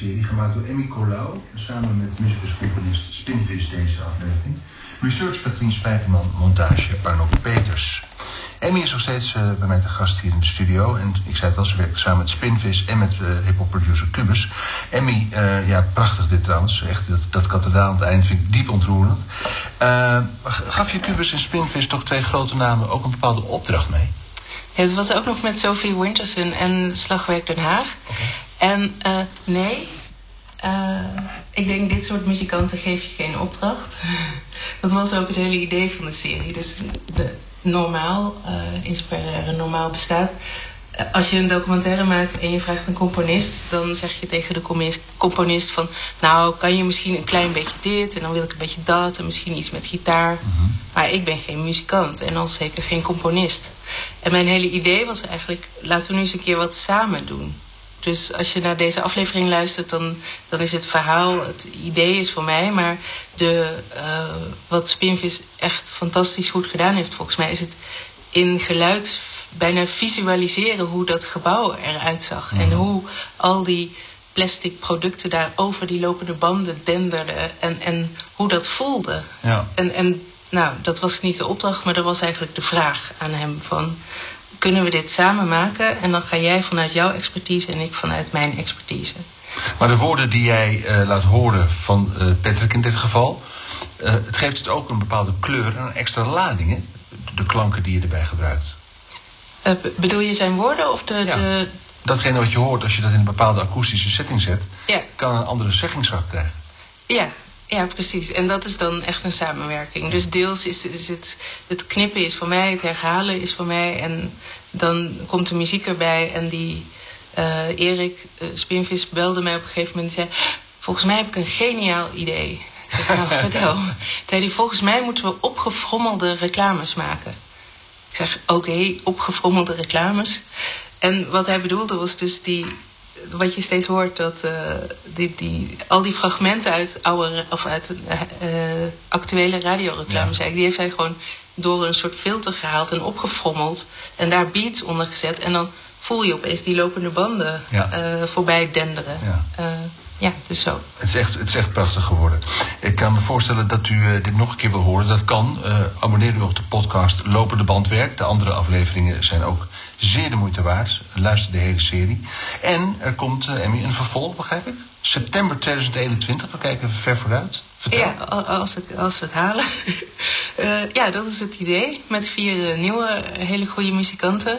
serie gemaakt door Emmy Colau samen met muzikuscomponist Spinvis deze aflevering. Research Patrien Spijkerman, montage Arnold Peters. Emmy is nog steeds uh, bij mij te gast hier in de studio. En ik zei het al, ze werkt samen met Spinvis en met uh, hip-hop producer Cubus. Emmy, uh, ja, prachtig dit trouwens. Echt, dat, dat kathedraal aan het eind vind ik diep ontroerend. gaf je Cubus en Spinvis toch twee grote namen ook een bepaalde opdracht mee? Ja, het was ook nog met Sophie Winterson en Slagwerk Den Haag. Okay. En nee, ik denk dit soort muzikanten geef je geen opdracht. dat was ook het hele idee van de serie. Dus de, normaal, uh, in zoverre er een normaal bestaat. Als je een documentaire maakt en je vraagt een componist, dan zeg je tegen de componist van, nou kan je misschien een klein beetje dit en dan wil ik een beetje dat en misschien iets met gitaar. Mm -hmm. Maar ik ben geen muzikant en al zeker geen componist. En mijn hele idee was eigenlijk, laten we nu eens een keer wat samen doen. Dus als je naar deze aflevering luistert, dan, dan is het verhaal, het idee is voor mij. Maar de, uh, wat Spinvis echt fantastisch goed gedaan heeft, volgens mij, is het in geluid bijna visualiseren hoe dat gebouw eruit zag. En hoe al die plastic producten daar over die lopende banden denderden. En, en hoe dat voelde. Ja. En, en nou, dat was niet de opdracht, maar dat was eigenlijk de vraag aan hem van kunnen we dit samen maken? En dan ga jij vanuit jouw expertise en ik vanuit mijn expertise. Maar de woorden die jij uh, laat horen van uh, Patrick in dit geval, uh, het geeft het ook een bepaalde kleur en een extra lading, hè? De klanken die je erbij gebruikt. bedoel je zijn woorden of de, ja. de... Datgene wat je hoort als je dat in een bepaalde akoestische setting zet, ja. kan een andere zeggingskracht krijgen. Ja, ja, precies. En dat is dan echt een samenwerking. Dus deels is, is, het, het knippen is voor mij, het herhalen is voor mij. En dan komt de muziek erbij. En die uh, Erik uh, Spinvis belde mij op een gegeven moment en zei... Volgens mij heb ik een geniaal idee. Ik zeg, nou, vertel. Zei hij, volgens mij moeten we opgefrommelde reclames maken. Ik zeg, oké, okay, opgefrommelde reclames. En wat hij bedoelde was dus die wat je steeds hoort, dat uh, die, die, al die fragmenten uit, oude, of uit uh, actuele radioreclames, ja. die heeft hij gewoon door een soort filter gehaald en opgefrommeld. En daar beats onder gezet. En dan voel je opeens die lopende banden ja. uh, voorbij denderen. Ja. ja, het is zo. Het is, echt, het is echt prachtig geworden. Ik kan me voorstellen dat u dit nog een keer wil horen. Dat kan. abonneer u op de podcast Lopende Bandwerk. De andere afleveringen zijn ook Zeer de moeite waard. Luister de hele serie. En er komt, uh, Emmy, een vervolg, begrijp ik? September 2021. We kijken even ver vooruit. Vertel. Ja, als, ik, als we het halen. uh, ja, dat is het idee. Met vier uh, nieuwe, hele goede muzikanten.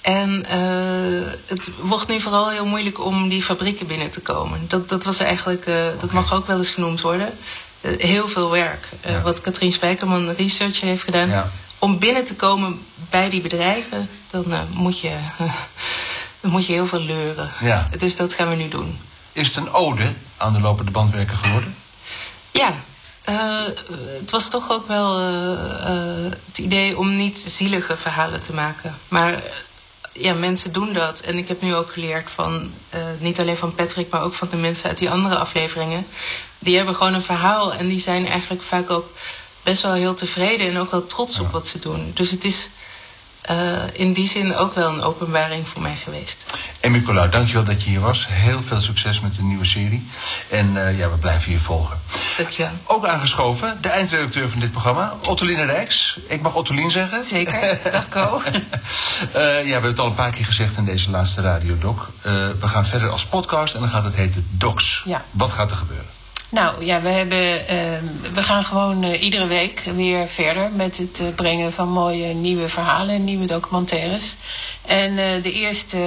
En uh, het wordt nu vooral heel moeilijk om die fabrieken binnen te komen. Dat, dat was eigenlijk, uh, dat mag ook wel eens genoemd worden. Uh, heel veel werk. Ja. Wat Katrien Spijkerman research heeft gedaan. Ja om binnen te komen bij die bedrijven, dan uh, moet, je, uh, dan moet je heel veel leuren. Ja. Dus dat gaan we nu doen. Is het een ode aan de lopende bandwerker geworden? Ja, uh, het was toch ook wel het idee om niet zielige verhalen te maken. Maar ja, mensen doen dat. En ik heb nu ook geleerd van, niet alleen van Patrick, maar ook van de mensen uit die andere afleveringen. Die hebben gewoon een verhaal en die zijn eigenlijk vaak ook best wel heel tevreden en ook wel trots op wat ze doen. Dus het is uh, in die zin ook wel een openbaring voor mij geweest. En Nicolau, dankjewel dat je hier was. Heel veel succes met de nieuwe serie. En uh, ja, we blijven je volgen. Dankjewel. Ook aangeschoven, de eindredacteur van dit programma, Ottoline Rijks. Ik mag Ottolien zeggen. Zeker, dag Ko. uh, ja, we hebben het al een paar keer gezegd in deze laatste radiodoc. we gaan verder als podcast en dan gaat het heten Docs. Ja. Wat gaat er gebeuren? Nou ja, we, hebben, uh, we gaan gewoon uh, iedere week weer verder met het uh, brengen van mooie nieuwe verhalen en nieuwe documentaires. En de eerste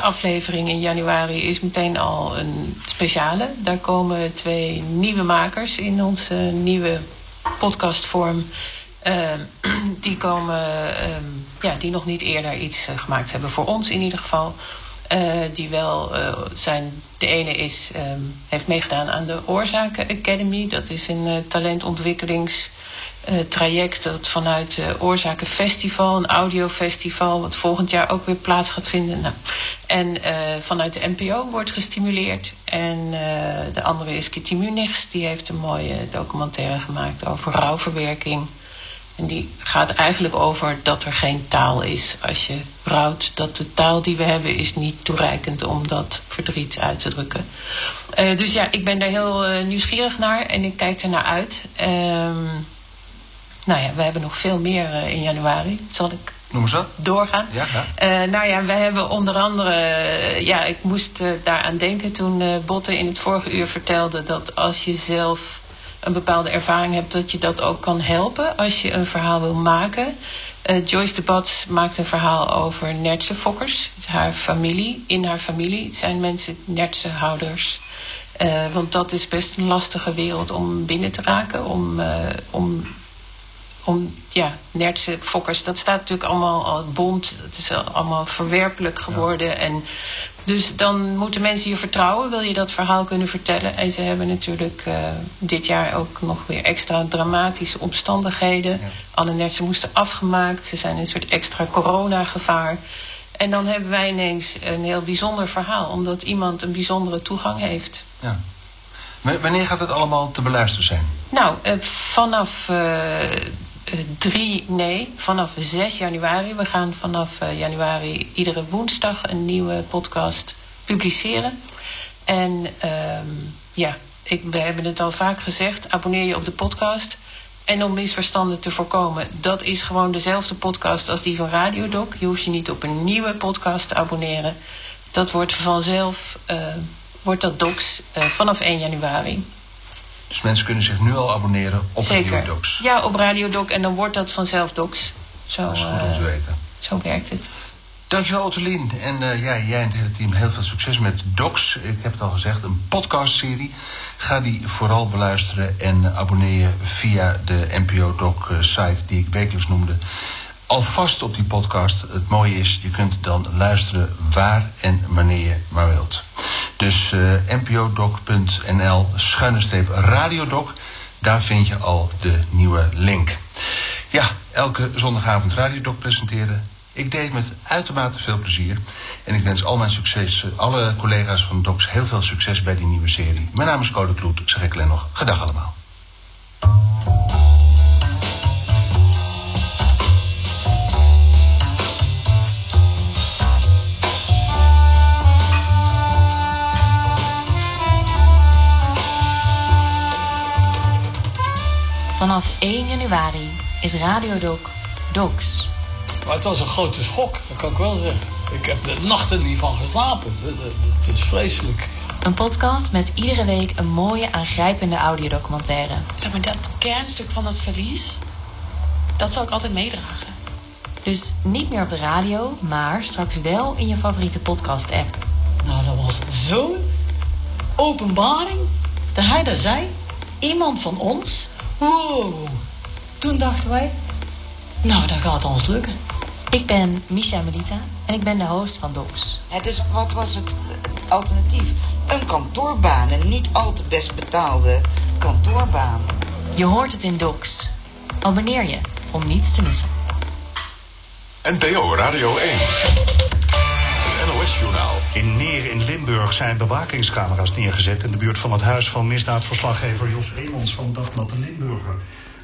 aflevering in januari is meteen al een speciale. Daar komen twee nieuwe makers in onze nieuwe podcastvorm. Ehm, die komen, ehm, ja, die nog niet eerder iets gemaakt hebben voor ons in ieder geval. Uh, die wel uh, zijn. De ene is, um, heeft meegedaan aan de Oorzaken Academy. Dat is een uh, talentontwikkelingstraject dat vanuit het Oorzaken Festival, een audiofestival, wat volgend jaar ook weer plaats gaat vinden. Nou, en vanuit de NPO wordt gestimuleerd. En de andere is Kitty Munichs, die heeft een mooie documentaire gemaakt over rouwverwerking. En die gaat eigenlijk over dat er geen taal is als je rouwt. Dat de taal die we hebben is niet toereikend om dat verdriet uit te drukken. Uh, dus ja, ik ben daar heel uh, nieuwsgierig naar en ik kijk er naar uit. Um, nou ja, we hebben nog veel meer uh, in januari. Zal ik Noem eens wat. doorgaan. Ja, ja. Uh, nou ja, we hebben onder andere... Uh, ja, ik moest uh, daaraan denken toen Botte in het vorige uur vertelde... dat als je zelf een bepaalde ervaring hebt... dat je dat ook kan helpen als je een verhaal wil maken. Uh, Joyce de Bats maakt een verhaal over nertse fokkers. Haar familie, in haar familie zijn mensen nertse houders... Uh, want dat is best een lastige wereld om binnen te raken. Om, uh, om om, ja, nertse fokkers, dat staat natuurlijk allemaal al bond. Het is allemaal verwerpelijk geworden. Ja. En dus dan moeten mensen je vertrouwen, wil je dat verhaal kunnen vertellen. En ze hebben natuurlijk uh, dit jaar ook nog weer extra dramatische omstandigheden. Ja. Alle nertsen moesten afgemaakt. Ze zijn een soort extra coronagevaar. En dan hebben wij ineens een heel bijzonder verhaal, omdat iemand een bijzondere toegang heeft. Ja. Wanneer gaat het allemaal te beluisteren zijn? Nou, uh, vanaf uh, 3, nee, vanaf 6 januari. We gaan vanaf uh, januari iedere woensdag een nieuwe podcast publiceren. En um, ja, ik, we hebben het al vaak gezegd. Abonneer je op de podcast. En om misverstanden te voorkomen, dat is gewoon dezelfde podcast als die van Radiodoc. Je hoeft je niet op een nieuwe podcast te abonneren. Dat wordt vanzelf, uh, wordt dat docs vanaf 1 januari. Dus mensen kunnen zich nu al abonneren op Zeker. Radio Docs. Ja, op Radio Doc en dan wordt dat vanzelf Docs. Zo, dat is goed om te uh, weten. Zo werkt het. Dankjewel Ottelien. En uh, ja, jij en het hele team heel veel succes met Docs. Ik heb het al gezegd, een podcastserie. Ga die vooral beluisteren en abonneer je via de NPO Doc site die ik wekelijks noemde. Alvast op die podcast. Het mooie is, je kunt dan luisteren waar en wanneer je maar wilt. Dus uh, npodoc.nl schuine radiodoc. Daar vind je al de nieuwe link. Ja, elke zondagavond radiodoc presenteren. Ik deed het met uitermate veel plezier. En ik wens al mijn succes, alle collega's van Docs heel veel succes bij die nieuwe serie. Mijn naam is Code Kloet. Zeg ik alleen nog gedag allemaal. Vanaf 1 januari is Radiodoc Docs. Maar het was een grote schok, dat kan ik wel zeggen. Ik heb de nachten niet van geslapen. Het is vreselijk. Een podcast met iedere week een mooie, aangrijpende audiodocumentaire. Zeg maar, dat kernstuk van dat verlies, dat zal ik altijd meedragen. Dus niet meer op de radio, maar straks wel in je favoriete podcast-app. Nou, dat was zo'n openbaring dat hij daar zei. Iemand van ons Wow. Toen dachten wij, nou, dat gaat ons lukken. Ik ben Misha Melita en ik ben de host van Docs. Ja, dus wat was het, het alternatief? Een kantoorbaan, een niet al te best betaalde kantoorbaan. Je hoort het in Docs. Abonneer je om niets te missen. NPO Radio 1. In Meer in Limburg zijn bewakingscamera's neergezet in de buurt van het huis van misdaadverslaggever Jos Eemans van Dagblad de Limburger.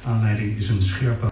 Aanleiding is een scherpe